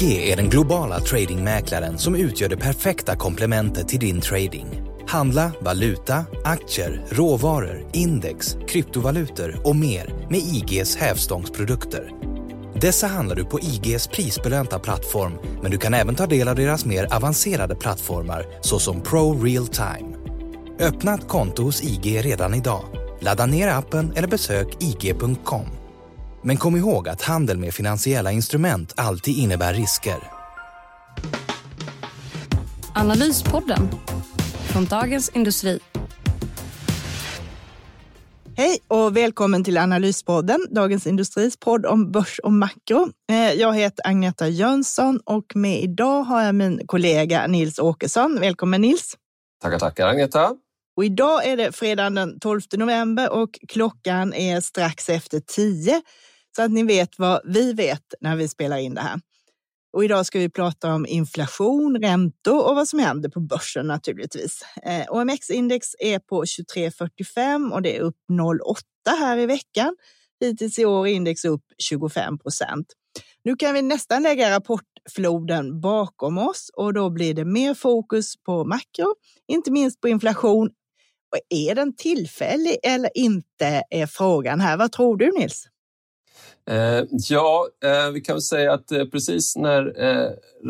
IG är den globala tradingmäklaren som utgör det perfekta komplementet till din trading. Handla valuta, aktier, råvaror, index, kryptovalutor och mer med IGs hävstångsprodukter. Dessa handlar du på IGs prisbelönta plattform men du kan även ta del av deras mer avancerade plattformar såsom Pro Real Time. Öppna ett konto hos IG redan idag. Ladda ner appen eller besök ig.com. Men kom ihåg att handel med finansiella instrument alltid innebär risker. Analyspodden från Dagens Industri. Hej och välkommen till Analyspodden, Dagens Industris podd om börs och makro. Eh, jag heter Agneta Jönsson och med idag har jag min kollega Nils Åkesson. Välkommen Nils! Tackar, tackar Agneta! Och idag är det fredagen den 12 november och klockan är strax efter tio så att ni vet vad vi vet när vi spelar in det här. Och idag ska vi prata om inflation, räntor och vad som händer på börsen naturligtvis. Eh, OMX-index är på 23,45 och det är upp 0,8 här i veckan. Hittills i år är index upp 25 procent. Nu kan vi nästan lägga rapportfloden bakom oss och då blir det mer fokus på makro, inte minst på inflation. Och är den tillfällig eller inte är frågan här. Vad tror du Nils? Eh, ja, eh, vi kan väl säga att eh, precis när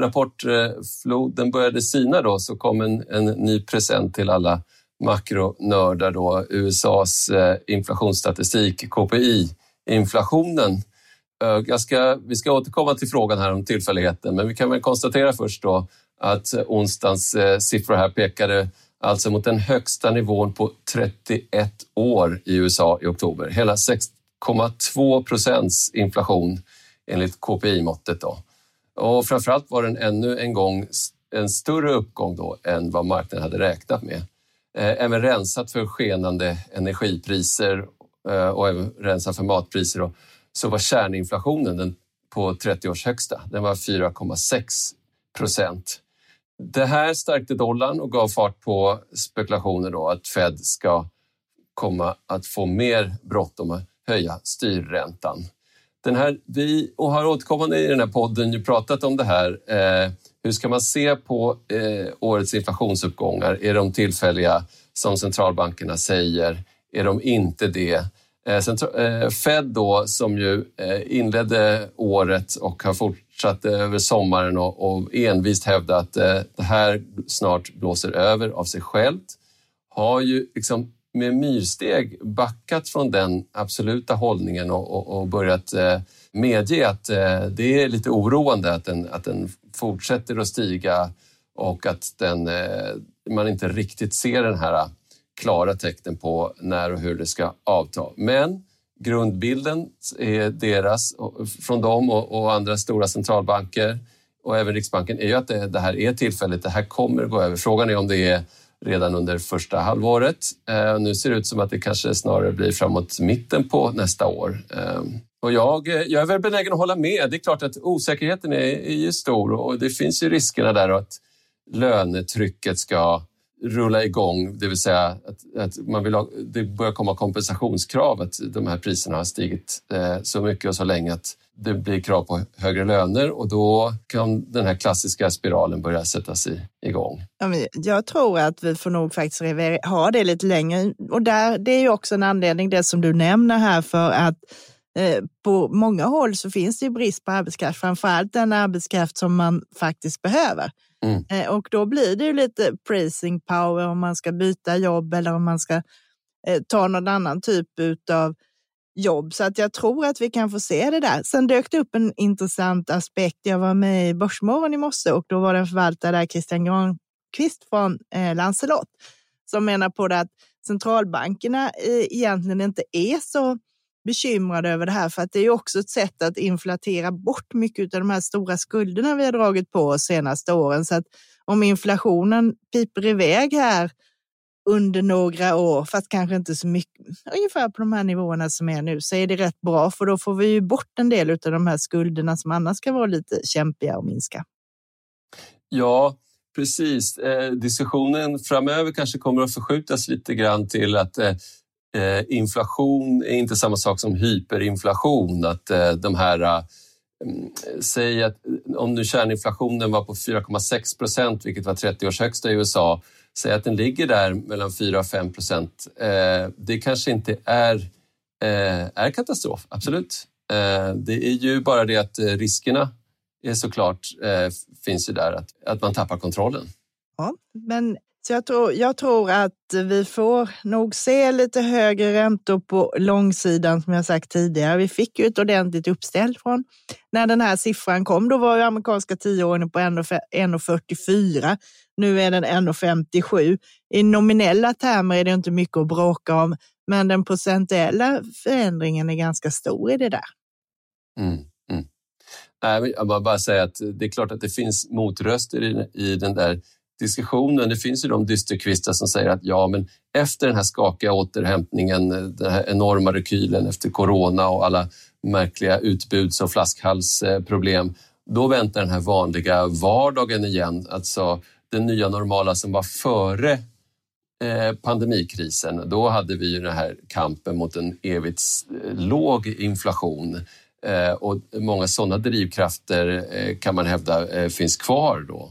rapportfloden började sina då, så kom en, en ny present till alla makronördar. Då, USAs inflationsstatistik, KPI-inflationen. Ska, vi ska återkomma till frågan här om tillfälligheten, men vi kan väl konstatera först då att onsdagens siffror här pekade alltså mot den högsta nivån på 31 år i USA i oktober. Hela 0,2 procents inflation enligt KPI-måttet. Då. Och framförallt var den ännu en gång en större uppgång då än vad marknaden hade räknat med. Eh, även rensat för skenande energipriser eh, och även rensat för matpriser då, så var kärninflationen den på 30 års högsta. Den var 4,6 procent. Det här stärkte dollarn och gav fart på spekulationer då att Fed ska komma att få mer bråttom höja styrräntan. Den här, vi och har återkommande i den här podden ju pratat om det här. Eh, hur ska man se på eh, årets inflationsuppgångar? Är de tillfälliga som centralbankerna säger? Är de inte det? Eh, eh Fed då, som ju eh, inledde året och har fortsatt över sommaren och, och envist hävdat att eh, det här snart blåser över av sig självt, har ju liksom med myrsteg backat från den absoluta hållningen och, och, och börjat eh, medge att eh, det är lite oroande att den, att den fortsätter att stiga och att den, eh, man inte riktigt ser den här klara tecknen på när och hur det ska avta. Men grundbilden är deras, från dem och, och andra stora centralbanker och även Riksbanken är ju att det, det här är tillfälligt. Det här kommer att gå över. Frågan är om det är redan under första halvåret. Eh, nu ser det ut som att det kanske snarare blir framåt mitten på nästa år. Eh, och jag, eh, jag är väl benägen att hålla med. Det är klart att osäkerheten är, är ju stor och det finns ju riskerna där att lönetrycket ska rulla igång, det vill säga att, att man vill ha, det börjar komma kompensationskrav att de här priserna har stigit eh, så mycket och så länge att det blir krav på högre löner och då kan den här klassiska spiralen börja sättas i, igång. Jag tror att vi får nog faktiskt ha det lite längre och där, det är ju också en anledning, det som du nämner här, för att eh, på många håll så finns det brist på arbetskraft, framför allt den arbetskraft som man faktiskt behöver. Mm. Eh, och då blir det ju lite praising power om man ska byta jobb eller om man ska eh, ta någon annan typ av jobb. Så att jag tror att vi kan få se det där. Sen dök det upp en intressant aspekt. Jag var med i Börsmorgon i morse och då var det en förvaltare där, Christian Granqvist från eh, Lancelot, som menar på det att centralbankerna eh, egentligen inte är så bekymrade över det här för att det är också ett sätt att inflatera bort mycket av de här stora skulderna vi har dragit på oss senaste åren. Så att om inflationen piper iväg här under några år, fast kanske inte så mycket, ungefär på de här nivåerna som är nu, så är det rätt bra för då får vi ju bort en del av de här skulderna som annars kan vara lite kämpiga att minska. Ja, precis. Eh, diskussionen framöver kanske kommer att förskjutas lite grann till att eh, eh Eh, inflation är inte samma sak som hyperinflation. Att eh, de här eh, mm, Säg att eh, om nu kärninflationen var på 4,6 procent, vilket var 30 års högsta i USA, säg att den ligger där mellan 4 och 5 procent. Eh, det kanske inte är, eh, är katastrof, absolut. Eh, det är ju bara det att eh, riskerna är såklart finns ju där, att, att man tappar kontrollen. Ja, men så jag tror, jag tror att vi får nog se lite högre räntor på långsidan som jag sagt tidigare. Vi fick ju ett ordentligt uppställ från när den här siffran kom. Då var ju amerikanska tioåringen på 1,44. Nu är den 1,57. I nominella termer är det inte mycket att bråka om, men den procentuella förändringen är ganska stor i det där. Mm, mm. Nej, jag bara säga att det är klart att det finns motröster i den där diskussionen. Det finns ju de dysterkvistar som säger att ja, men efter den här skakiga återhämtningen, den här enorma rekylen efter corona och alla märkliga utbuds och flaskhalsproblem, då väntar den här vanliga vardagen igen. Alltså den nya normala som var före eh, pandemikrisen. Då hade vi ju den här kampen mot en evigt eh, låg inflation eh, och många sådana drivkrafter kan man hävda finns kvar då.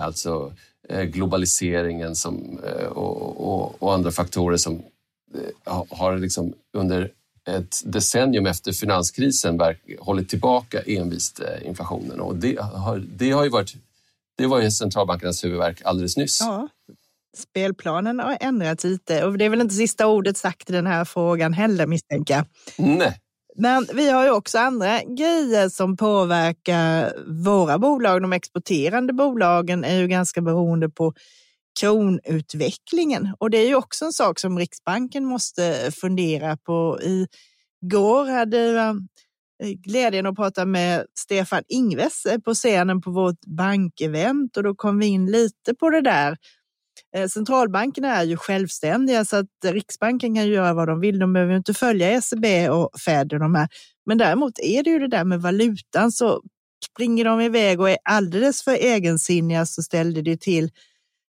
Alltså globaliseringen som, och, och, och andra faktorer som har liksom under ett decennium efter finanskrisen hållit tillbaka envist inflationen och det har, det har ju varit det var ju centralbankernas huvudverk alldeles nyss. Ja. Spelplanen har ändrats lite och det är väl inte sista ordet sagt i den här frågan heller misstänker jag. Nej. Men vi har ju också andra grejer som påverkar våra bolag. De exporterande bolagen är ju ganska beroende på kronutvecklingen och det är ju också en sak som Riksbanken måste fundera på. I går hade jag eh, glädjen att prata med Stefan Ingves eh, på scenen på vårt bankevent och då kom vi in lite på det där. Eh, centralbankerna är ju självständiga så att Riksbanken kan göra vad de vill. De behöver inte följa ECB och Fed och de här. Men däremot är det ju det där med valutan så springer de iväg och är alldeles för egensinniga så ställde det till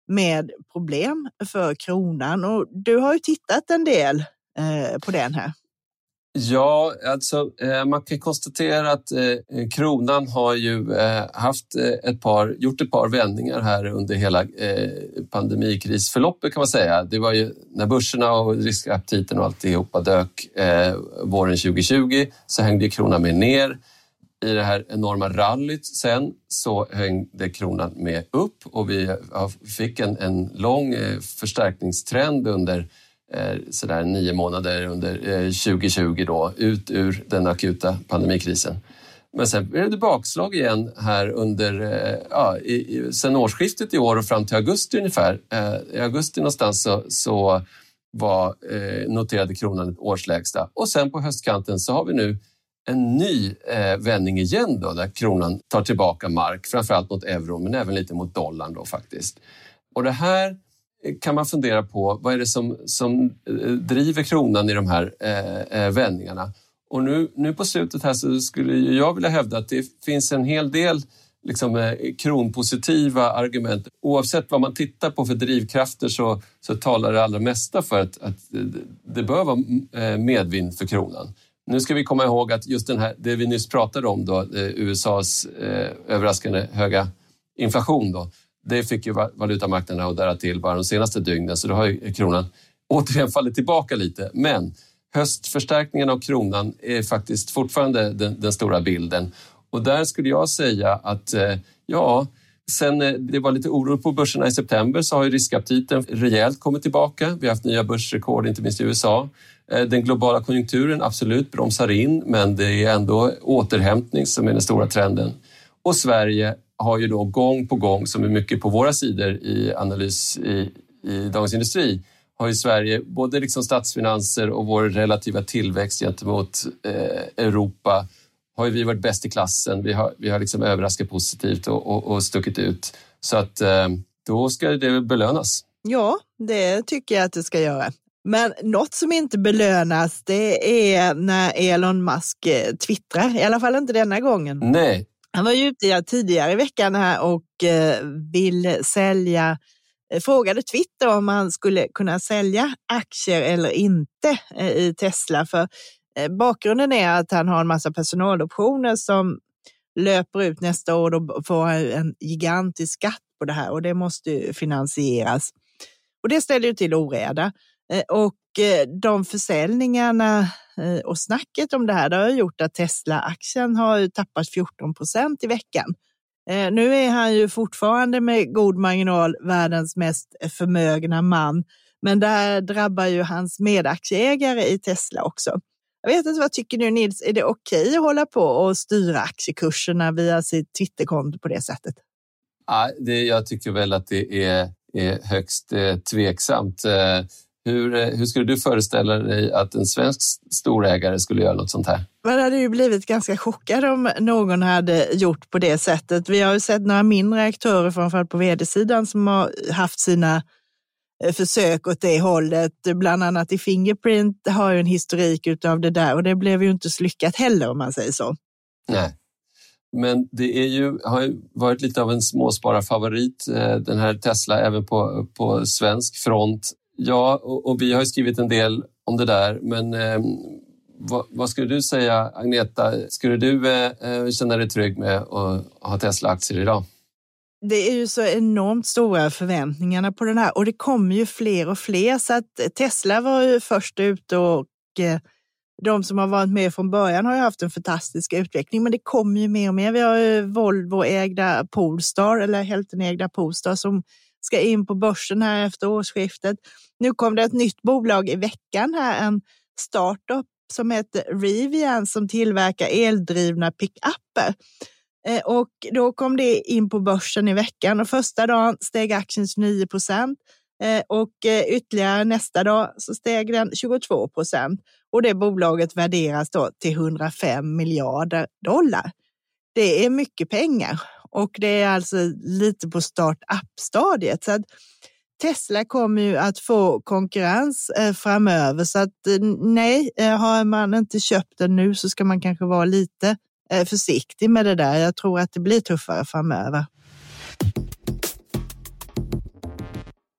med problem för kronan och du har ju tittat en del eh, på den här. Ja, alltså eh, man kan konstatera att eh, kronan har ju eh, haft ett par, gjort ett par vändningar här under hela pandemikrisförloppet kan man säga. Det var ju när börserna och riskaptiten och alltihopa dök våren 2020 så hängde kronan med ner. I det här enorma rallyt sen så hängde kronan med upp och vi fick en, en lång förstärkningstrend under Eh, sådär nio månader under eh, 2020 då, ut ur den akuta pandemikrisen. Men sen blev det bakslag igen här under, eh, ja, i, sen årsskiftet i år och fram till augusti ungefär. I augusti någonstans så, så var, noterade kronan ett årslägsta och sen på höstkanten så har vi nu en ny vändning igen då där kronan tar tillbaka mark, framförallt mot euron men även lite mot dollarn då faktiskt. Och det här kan man fundera på vad är det som, som eh, driver kronan i de här eh, eh, vändningarna. Och nu, nu på slutet här så skulle jag vilja hävda att det finns en hel del liksom, eh, kronpositiva argument. Oavsett vad man tittar på för drivkrafter så, så talar det allra mesta för att, att det bör vara medvind för kronan. Nu ska vi komma ihåg att just den här, det vi nyss pratade om, då, USAs eh, överraskande höga inflation, då, det fick ju valutamarknaderna att dära till bara de senaste dygnen så då har ju kronan återigen fallit tillbaka lite. Men höstförstärkningen av kronan är faktiskt fortfarande den, den stora bilden. Och där skulle jag säga att eh, ja, sen eh, det var lite oro på börserna i september så har ju riskaptiten rejält kommit tillbaka. Vi har haft nya börsrekord, inte minst i USA. Eh, den globala konjunkturen absolut bromsar in, men det är ändå återhämtning som är den stora trenden. Och Sverige har ju då gång på gång, som är mycket på våra sidor i analys i, i Dagens Industri, har ju Sverige, både liksom statsfinanser och vår relativa tillväxt gentemot eh, Europa, har ju vi varit bäst i klassen. Vi har, vi har liksom överraskat positivt och, och, och stuckit ut. Så att eh, då ska det belönas. Ja, det tycker jag att det ska göra. Men något som inte belönas, det är när Elon Musk eh, twittrar. I alla fall inte denna gången. Nej. Han var ju ute tidigare i veckan här och eh, vill sälja eh, frågade Twitter om han skulle kunna sälja aktier eller inte eh, i Tesla. För bakgrunden är att han har en massa personaloptioner som löper ut nästa år. Då får han en gigantisk skatt på det här och det måste finansieras. Och det ställer ju till oreda. Eh, och eh, de försäljningarna eh, och snacket om det här det har gjort att Tesla-aktien har tappat 14 procent i veckan. Nu är han ju fortfarande med god marginal världens mest förmögna man, men det här drabbar ju hans medaktieägare i Tesla också. Jag vet inte, vad tycker du Nils? Är det okej okay att hålla på och styra aktiekurserna via sitt Twitterkonto på det sättet? Ja, det, jag tycker väl att det är, är högst eh, tveksamt. Hur, eh, hur skulle du föreställa dig att en svensk storägare skulle göra något sånt här? Man hade ju blivit ganska chockad om någon hade gjort på det sättet. Vi har ju sett några mindre aktörer, framförallt på vd-sidan, som har haft sina eh, försök åt det hållet. Bland annat i Fingerprint har ju en historik av det där och det blev ju inte så lyckat heller om man säger så. Nej. Men det är ju, har ju varit lite av en småspararfavorit, eh, den här Tesla, även på, på svensk front. Ja, och, och, vi har skrivit en del om det där, men eh, vad, vad, skulle du säga, Agneta? Skulle du eh, eh känna dig trygg med att ha Tesla-aktier idag? Det är ju så enormt stora förväntningarna på den här och det kommer ju fler och fler så att Tesla var ju först ut och eh, de som har varit med från början har ju haft en fantastisk utveckling, men det kommer ju mer och mer. Vi har ju Volvo-ägda Polestar eller hälftenägda Polestar som ska in på börsen här efter årsskiftet. Nu kom det ett nytt bolag i veckan här, en startup som heter Rivian som tillverkar eldrivna pickuper. Eh, och då kom det in på börsen i veckan och första dagen steg aktien 9 procent eh, och eh, ytterligare nästa dag så steg den 22 procent och det bolaget värderas då till 105 miljarder dollar. Det är mycket pengar och det är alltså lite på start-up-stadiet. Så att Tesla kommer ju att få konkurrens eh, framöver så att eh, nej, eh, har man inte köpt den nu så ska man kanske vara lite försiktig med det där. Jag tror att det blir tuffare framöver.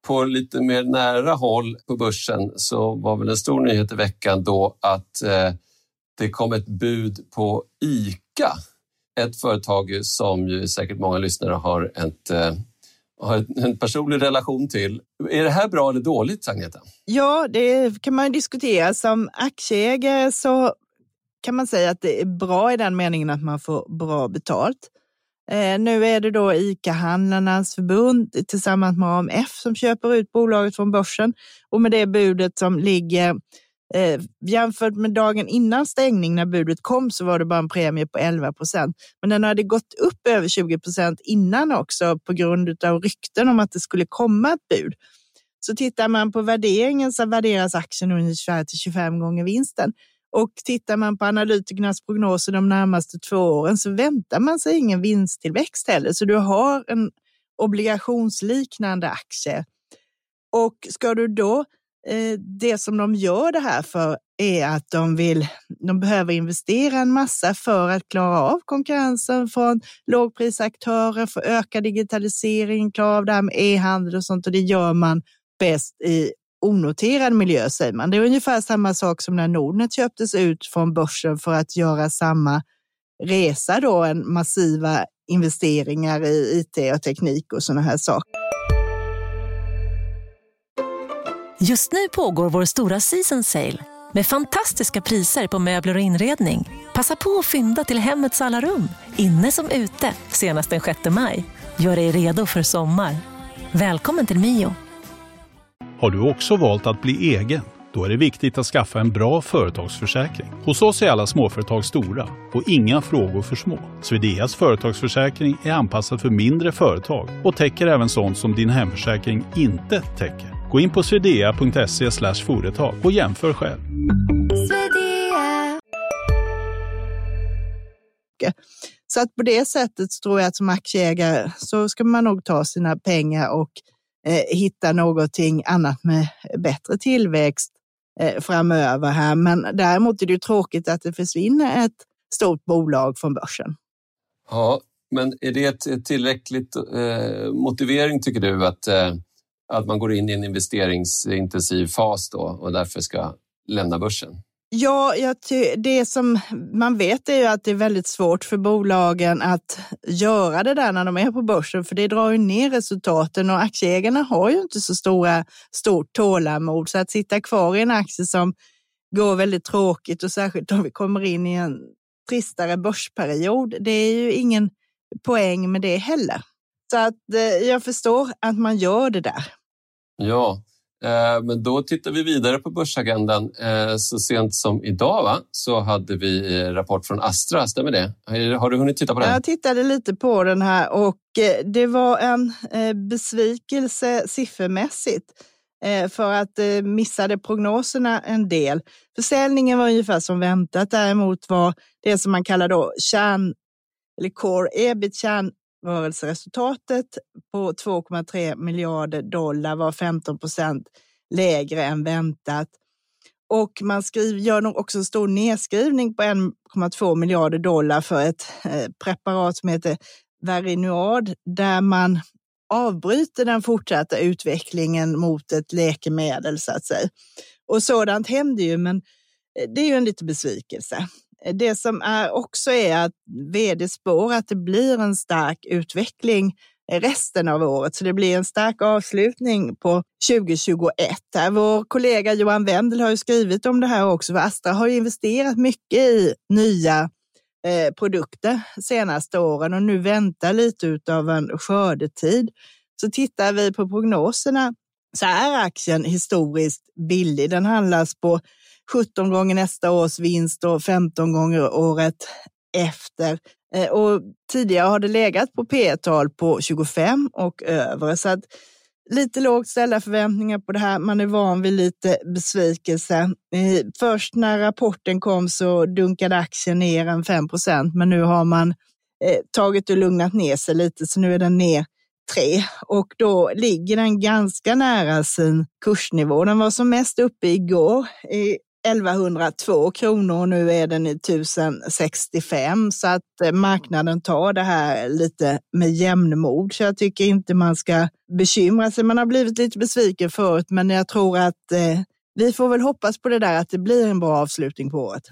På lite mer nära håll på börsen så var väl en stor nyhet i veckan då att det kom ett bud på ICA ett företag som ju säkert många lyssnare har, ett, eh, har en personlig relation till. Är det här bra eller dåligt, Agneta? Ja, det kan man diskutera. Som aktieägare så kan man säga att det är bra i den meningen att man får bra betalt. Eh, nu är det då ICA-handlarnas förbund tillsammans med AMF som köper ut bolaget från börsen och med det budet som ligger Eh, jämfört med dagen innan stängning när budet kom så var det bara en premie på 11 procent. Men den hade gått upp över 20 procent innan också på grund av rykten om att det skulle komma ett bud. Så tittar man på värderingen så värderas aktien ungefär till 25 gånger vinsten. Och tittar man på analytikernas prognoser de närmaste två åren så väntar man sig ingen vinsttillväxt heller. Så du har en obligationsliknande aktie. Och ska du då Eh, det som de gör det här för är att de, vill, de behöver investera en massa för att klara av konkurrensen från lågprisaktörer, för ökad digitalisering, klara av det här med e-handel och sånt och det gör man bäst i onoterad miljö säger man. Det är ungefär samma sak som när Nordnet köptes ut från börsen för att göra samma resa då, en massiva investeringar i IT och teknik och sådana här saker. Just nu pågår vår stora season sale med fantastiska priser på möbler och inredning. Passa på att fynda till hemmets alla rum, inne som ute, senast den 6 maj. Gör dig redo för sommar. Välkommen till Mio. Har du också valt att bli egen? Då är det viktigt att skaffa en bra företagsförsäkring. Hos oss är alla småföretag stora och inga frågor för små. Swedeas företagsförsäkring är anpassad för mindre företag och täcker även sånt som din hemförsäkring inte täcker. Gå in på swedea.se företag och jämför själv. Så att på det sättet tror jag att som aktieägare så ska man nog ta sina pengar och eh, hitta någonting annat med bättre tillväxt eh, framöver här. Men däremot är det ju tråkigt att det försvinner ett stort bolag från börsen. Ja, men är det ett tillräckligt eh, motivering tycker du att, eh, att man går in i en investeringsintensiv fas då och därför ska lämna börsen? Ja, det som man vet är ju att det är väldigt svårt för bolagen att göra det där när de är på börsen, för det drar ju ner resultaten och aktieägarna har ju inte så stora, stort tålamod. Så att sitta kvar i en aktie som går väldigt tråkigt och särskilt om vi kommer in i en tristare börsperiod, det är ju ingen poäng med det heller. Så att eh, jag förstår att man gör det där. Ja, Eh, men då tittar vi vidare på börsagendan. Eh, så sent som idag va? så hade vi rapport från Astra, stämmer det? Har du hunnit titta på den? Jag tittade lite på den här och det var en besvikelse siffermässigt för att missade prognoserna en del. Försäljningen var ungefär som väntat. Däremot var det som man kallar då kärn eller core ebit, kärn rörelseresultatet på 2,3 miljarder dollar var 15 procent lägre än väntat. Och man skriver, gör nog också en stor nedskrivning på 1,2 miljarder dollar för ett eh, preparat som heter Verinuad där man avbryter den fortsatta utvecklingen mot ett läkemedel så att säga. Och sådant händer ju, men eh, det är ju en liten besvikelse. Det som är också är att vd spår att det blir en stark utveckling resten av året, så det blir en stark avslutning på 2021. Vår kollega Johan Wendel har ju skrivit om det här också, för Astra har investerat mycket i nya eh, produkter senaste åren och nu väntar lite av en skördetid. Så tittar vi på prognoserna så är aktien historiskt billig. Den handlas på 17 gånger nästa års vinst och 15 gånger året efter. Eh, och tidigare har det legat på P tal på 25 och över. Så att lite lågt ställda förväntningar på det här. Man är van vid lite besvikelse. Eh, först när rapporten kom så dunkade aktien ner en 5 men nu har man eh, tagit och lugnat ner sig lite, så nu är den ner 3 och då ligger den ganska nära sin kursnivå. Den var som mest uppe igår i 1102 kronor och nu är den i 1065 så att eh, marknaden tar det här lite med jämnmod. Så jag tycker inte man ska bekymra sig. Man har blivit lite besviken förut, men jag tror att eh, vi får väl hoppas på det där att det blir en bra avslutning på året.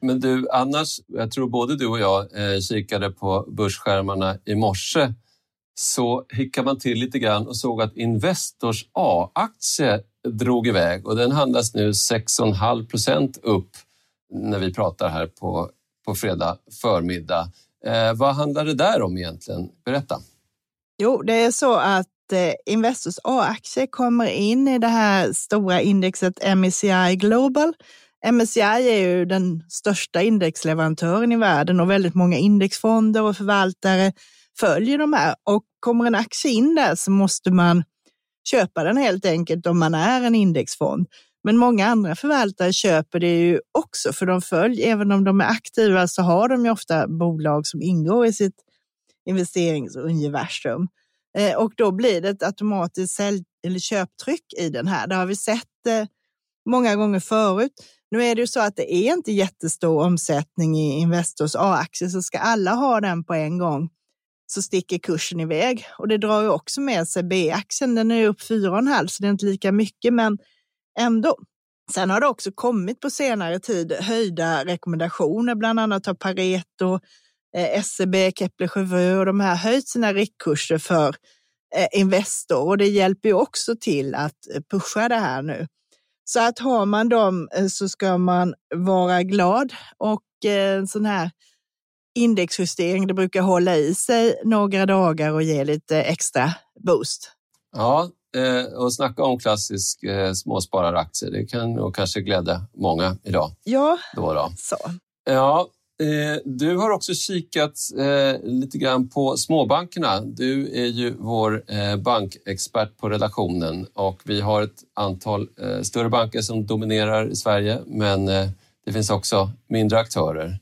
Men du, annars, jag tror både du och jag eh, kikade på börsskärmarna i morse så hickade man till lite grann och såg att Investors A-aktie drog iväg och den handlas nu 6,5 procent upp när vi pratar här på, på fredag förmiddag. Eh, vad handlar det där om egentligen? Berätta. Jo, det är så att eh, Investors A-aktie kommer in i det här stora indexet MSCI Global. MSCI är ju den största indexleverantören i världen och väldigt många indexfonder och förvaltare följer de här. Och kommer en aktie in där så måste man köpa den helt enkelt om man är en indexfond. Men många andra förvaltare köper det ju också för de följer, även om de är aktiva så har de ju ofta bolag som ingår i sitt investeringsuniversum. Eh, och då blir det ett automatiskt sälj eller köptryck i den här. Det har vi sett eh, många gånger förut. Nu är det ju så att det är inte jättestor omsättning i Investors A-aktier, så ska alla ha den på en gång så sticker kursen iväg. Och det drar ju också med sig B-aktien. Den är upp 4,5 så det är inte lika mycket, men ändå. Sen har det också kommit på senare tid höjda rekommendationer, bland annat har Pareto, eh, SEB, Kepler Cheveux och de här höjt sina riktkurser för eh, Investor och det hjälper ju också till att eh, pusha det här nu. Så att har man dem eh, så ska man vara glad och eh, en sån här indexjustering, det brukar hålla i sig några dagar och ge lite extra boost. Ja, eh, och snacka om klassisk eh, småspararaktie, det kan nog kanske glädja många idag. Ja, då då. så. Ja, Eh, du har också kikat lite grann på småbankerna. Du är ju vår bankexpert på redaktionen och vi har ett antal större banker som dominerar i Sverige men det finns också mindre aktörer.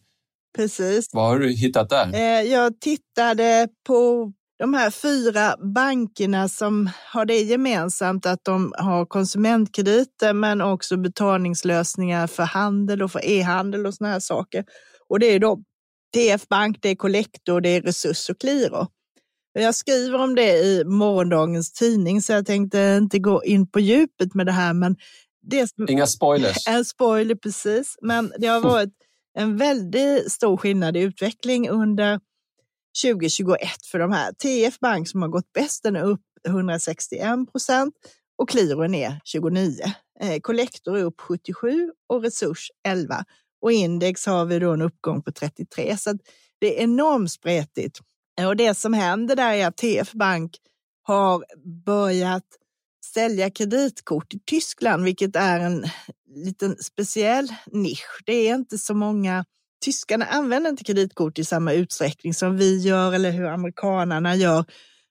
Precis. Vad har du hittat där? Eh, jag tittade på de här fyra bankerna som har det gemensamt att de har konsumentkrediter men också betalningslösningar för handel och för e-handel och såna här saker. Och det är då TF Bank, det är Collector, det är Resurs och Qliro. Jag skriver om det i morgondagens tidning så jag tänkte inte gå in på djupet med det här. Men det Inga spoilers. En spoiler precis, men det har varit en väldigt stor skillnad i utveckling under 2021 för de här. TF Bank som har gått bäst, den är upp 161 procent och Qliro är ner 29. Eh, Collector är upp 77 och Resurs 11 och index har vi då en uppgång på 33. Så det är enormt spretigt. Och det som händer där är att TF Bank har börjat sälja kreditkort i Tyskland, vilket är en liten speciell nisch. Det är inte så många Tyskarna använder inte kreditkort i samma utsträckning som vi gör eller hur amerikanarna gör.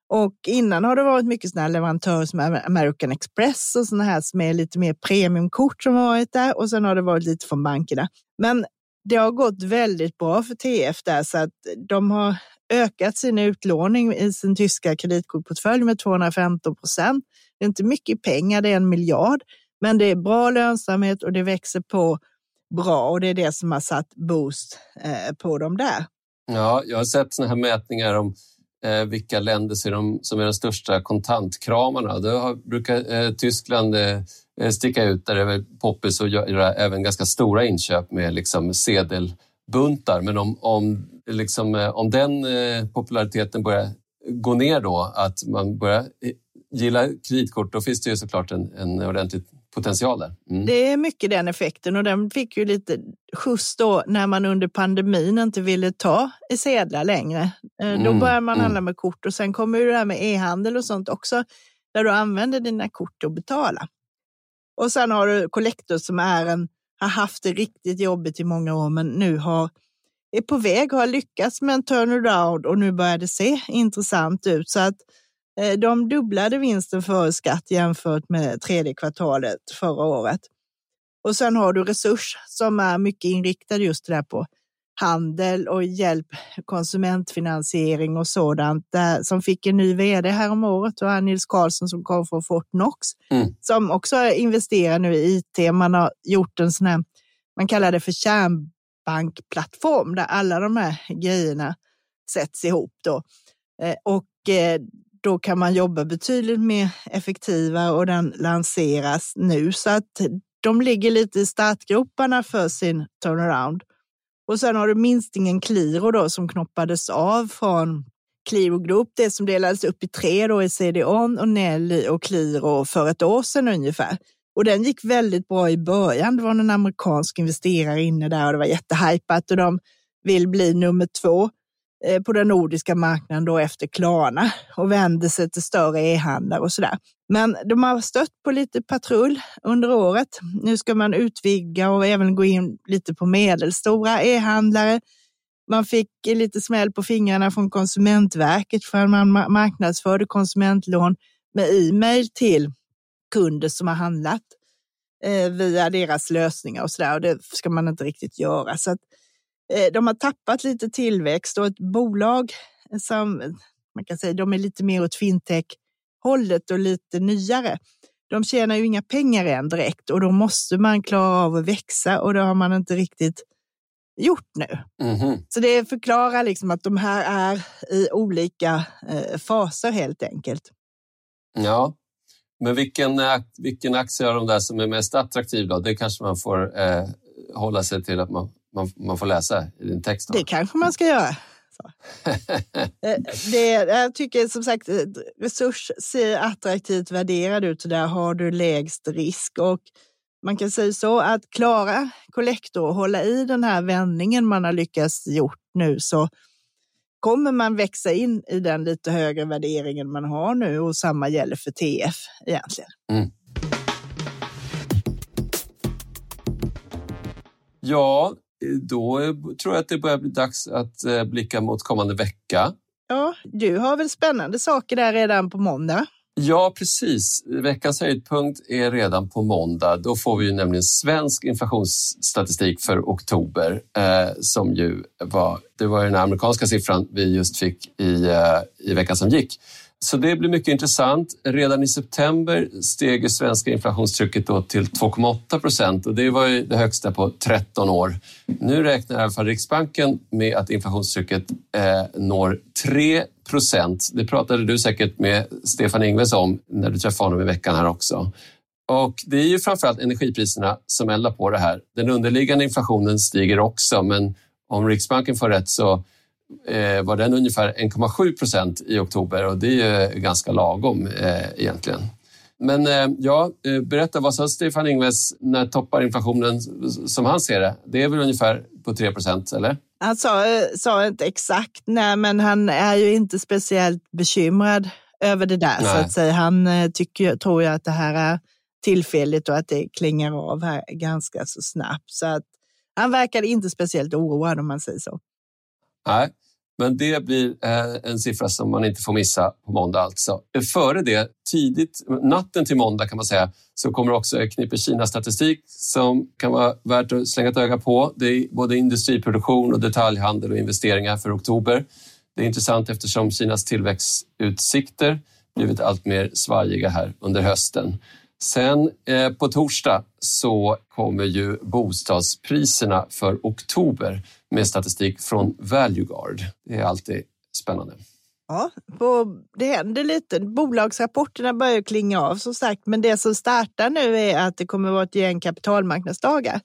Och innan har det varit mycket sådana leverantörer som American Express och sådana här som är lite mer premiumkort som har varit där och sen har det varit lite från bankerna. Men det har gått väldigt bra för TF där så att de har ökat sin utlåning i sin tyska kreditkortportfölj med 215 procent. Det är inte mycket pengar, det är en miljard, men det är bra lönsamhet och det växer på bra och det är det som har satt boost eh, på dem där. Ja, jag har sett sådana här mätningar om eh, vilka länder som är de största kontantkramarna. Då brukar eh, Tyskland sticka ut där det är poppis och göra även ganska stora inköp med liksom sedelbuntar. Men om, om, liksom, eh, om den eh, populariteten börjar gå ner då, att man börjar gilla kreditkort, då finns det ju såklart en, en ordentlig potential där. Mm. Det är mycket den effekten och den fick ju lite skjuts då när man under pandemin inte ville ta i sedlar längre. Mm. Då börjar man mm. handla med kort och sen kommer ju det här med e-handel och sånt också där du använder dina kort och betala. Och sen har du Collector som är en, har haft det riktigt jobbigt i många år men nu har är på väg, har lyckats med en turnaround och nu börjar det se intressant ut. Så att Eh, de dubblade vinsten före skatt jämfört med tredje kvartalet förra året. Och sen har du Resurs som är mycket inriktad just där på handel och hjälp, konsumentfinansiering och sådant, där, som fick en ny vd här om året och Nils Karlsson som kom från Fortnox, mm. som också investerar nu i IT. Man har gjort en sån här, man kallar det för kärnbankplattform där alla de här grejerna sätts ihop då. Eh, och eh, då kan man jobba betydligt mer effektivare och den lanseras nu. Så att de ligger lite i startgroparna för sin turnaround. Och sen har du minstingen Qliro då som knoppades av från Qliro Group, det som delades upp i tre då i CDON och Nelly och Qliro för ett år sedan ungefär. Och den gick väldigt bra i början. Det var en amerikansk investerare inne där och det var jättehypat och de vill bli nummer två. Eh, på den nordiska marknaden då efter Klarna och vänder sig till större e-handlare och sådär. Men de har stött på lite patrull under året. Nu ska man utvidga och även gå in lite på medelstora e-handlare. Man fick lite smäll på fingrarna från Konsumentverket för att man marknadsförde konsumentlån med e-mail till kunder som har handlat eh, via deras lösningar och sådär. Och det ska man inte riktigt göra. Så att eh, de har tappat lite tillväxt och ett bolag som man kan säga de är lite mer åt fintech fintech-hållet och lite nyare. De tjänar ju inga pengar än direkt och då måste man klara av att växa och det har man inte riktigt gjort nu. Mm. Så det förklarar liksom att de här är i olika eh, faser helt enkelt. Ja, men vilken, vilken aktie av de där som är mest attraktiv då? Det kanske man får eh, hålla sig till att man man, man får läsa i din text? Då. Det kanske man ska göra. Eh, det, jag tycker som sagt eh, resurs ser attraktivt värderad ut och där har du lägst risk. Och man kan säga så att klara kollektor och hålla i den här vändningen man har lyckats gjort nu så kommer man växa in i den lite högre värderingen man har nu och samma gäller för TF egentligen. Mm. Ja, då tror jag att det börjar bli dags att eh, blicka mot kommande vecka. Ja, du har väl spännande saker där redan på måndag? Ja, precis. Veckans höjdpunkt är redan på måndag. Då får vi ju nämligen svensk inflationsstatistik för oktober eh, som ju var, det var den amerikanska siffran vi just fick i, eh, i veckan som gick. Så det blir mycket intressant. Redan i september steg det svenska inflationstrycket då till 2,8 procent och det var ju det högsta på 13 år. Nu räknar i alla fall Riksbanken med att inflationstrycket eh, når 3 procent. Det pratade du säkert med Stefan Ingves om när du träffade honom i veckan här också. Och det är ju framförallt energipriserna som eldar på det här. Den underliggande inflationen stiger också, men om Riksbanken får rätt så var den ungefär 1,7 procent i oktober och det är ganska lagom eh, egentligen. Men eh, ja, eh, berätta, vad sa Stefan Ingves när toppar inflationen som han ser det? Det är väl ungefär på 3 procent, eller? Han sa, eh, sa inte exakt, nej, men han är ju inte speciellt bekymrad över det där. Så att säga. Han eh, tycker, tror ju att det här är tillfälligt och att det klingar av här ganska så snabbt. Så att han verkade inte speciellt oroad om man säger så. Nej, men det blir eh, en siffra som man inte får missa på måndag alltså. Före det, tidigt, natten till måndag kan man säga, så kommer också ett knippe Kina-statistik som kan vara värt att slänga ett öga på. Det är både industriproduktion och detaljhandel och investeringar för oktober. Det är intressant eftersom Kinas tillväxtutsikter blivit allt mer svajiga här under hösten. Sen eh, på torsdag så kommer ju bostadspriserna för oktober med statistik från Valueguard. Det är alltid spännande. Ja, på, det händer lite. Bolagsrapporterna börjar klinga av som sagt, men det som startar nu är att det kommer att vara ett gäng kapitalmarknadsdagar.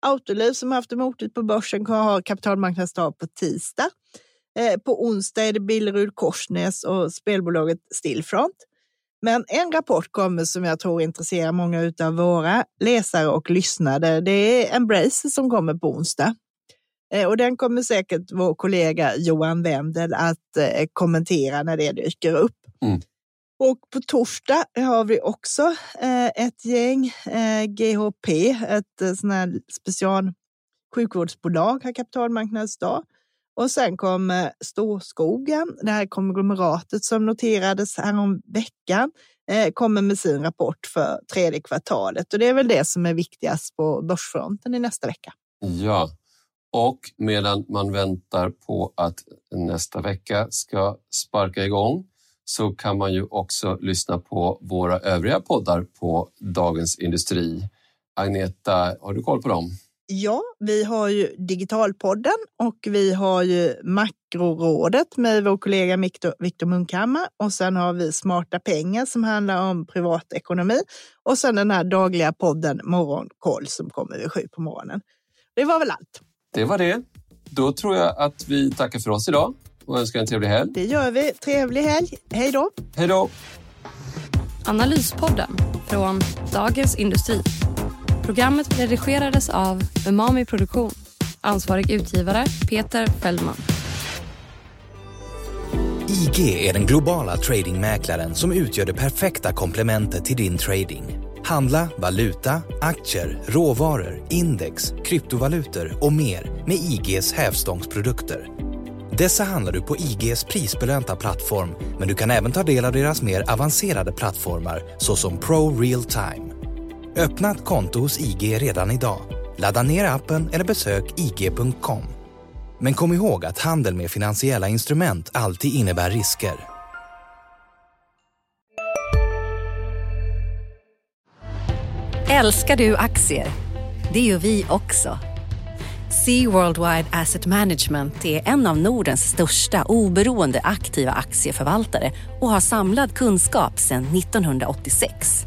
Autoliv som haft det motigt på börsen kommer ha kapitalmarknadsdag på tisdag. Eh, på onsdag är det Billerud Korsnäs och spelbolaget Stillfront. Men en rapport kommer som jag tror intresserar många av våra läsare och lyssnare. Det är Embrace som kommer på onsdag. Eh, och den kommer säkert vår kollega Johan Wendel att eh, kommentera när det dyker upp. Mm. Och på torsdag har vi också eh, ett gäng, GHP, ett sån här special sjukvårdsbolag, har kapitalmarknadsdag. Och sen kommer eh, Storskogen, det här konglomeratet som noterades härom veckan, eh, kommer med sin rapport för tredje kvartalet. Och det är väl det som är viktigast på börsfronten i nästa vecka. Ja, och medan man väntar på att nästa vecka ska sparka igång så kan man ju också lyssna på våra övriga poddar på Dagens Industri. Agneta, har du koll på dem? Ja, vi har ju Digitalpodden och vi har ju Makrorådet med vår kollega Viktor Munkhammar och sen har vi Smarta pengar som handlar om privatekonomi och sen den här dagliga podden Morgonkoll som kommer vid sju på morgonen. Det var väl allt. Det var det. Då tror jag att vi tackar för oss idag och önskar en trevlig helg. Det gör vi. Trevlig helg. Hej då. Hej då. Analyspodden från Dagens Industri. Programmet redigerades av Umami Produktion. Ansvarig utgivare Peter Fellman. IG är den globala tradingmäklaren som utgör det perfekta komplementet till din trading. Handla valuta, aktier, råvaror, index, kryptovalutor och mer med IGs hävstångsprodukter. Dessa handlar du på IGs prisbelönta plattform men du kan även ta del av deras mer avancerade plattformar såsom Pro Real Time. Öppna ett konto hos IG redan idag. Ladda ner appen eller besök ig.com. Men kom ihåg att handel med finansiella instrument alltid innebär risker. Älskar du aktier? Det gör vi också. Sea Worldwide Asset Management är en av Nordens största oberoende aktiva aktieförvaltare och har samlad kunskap sedan 1986.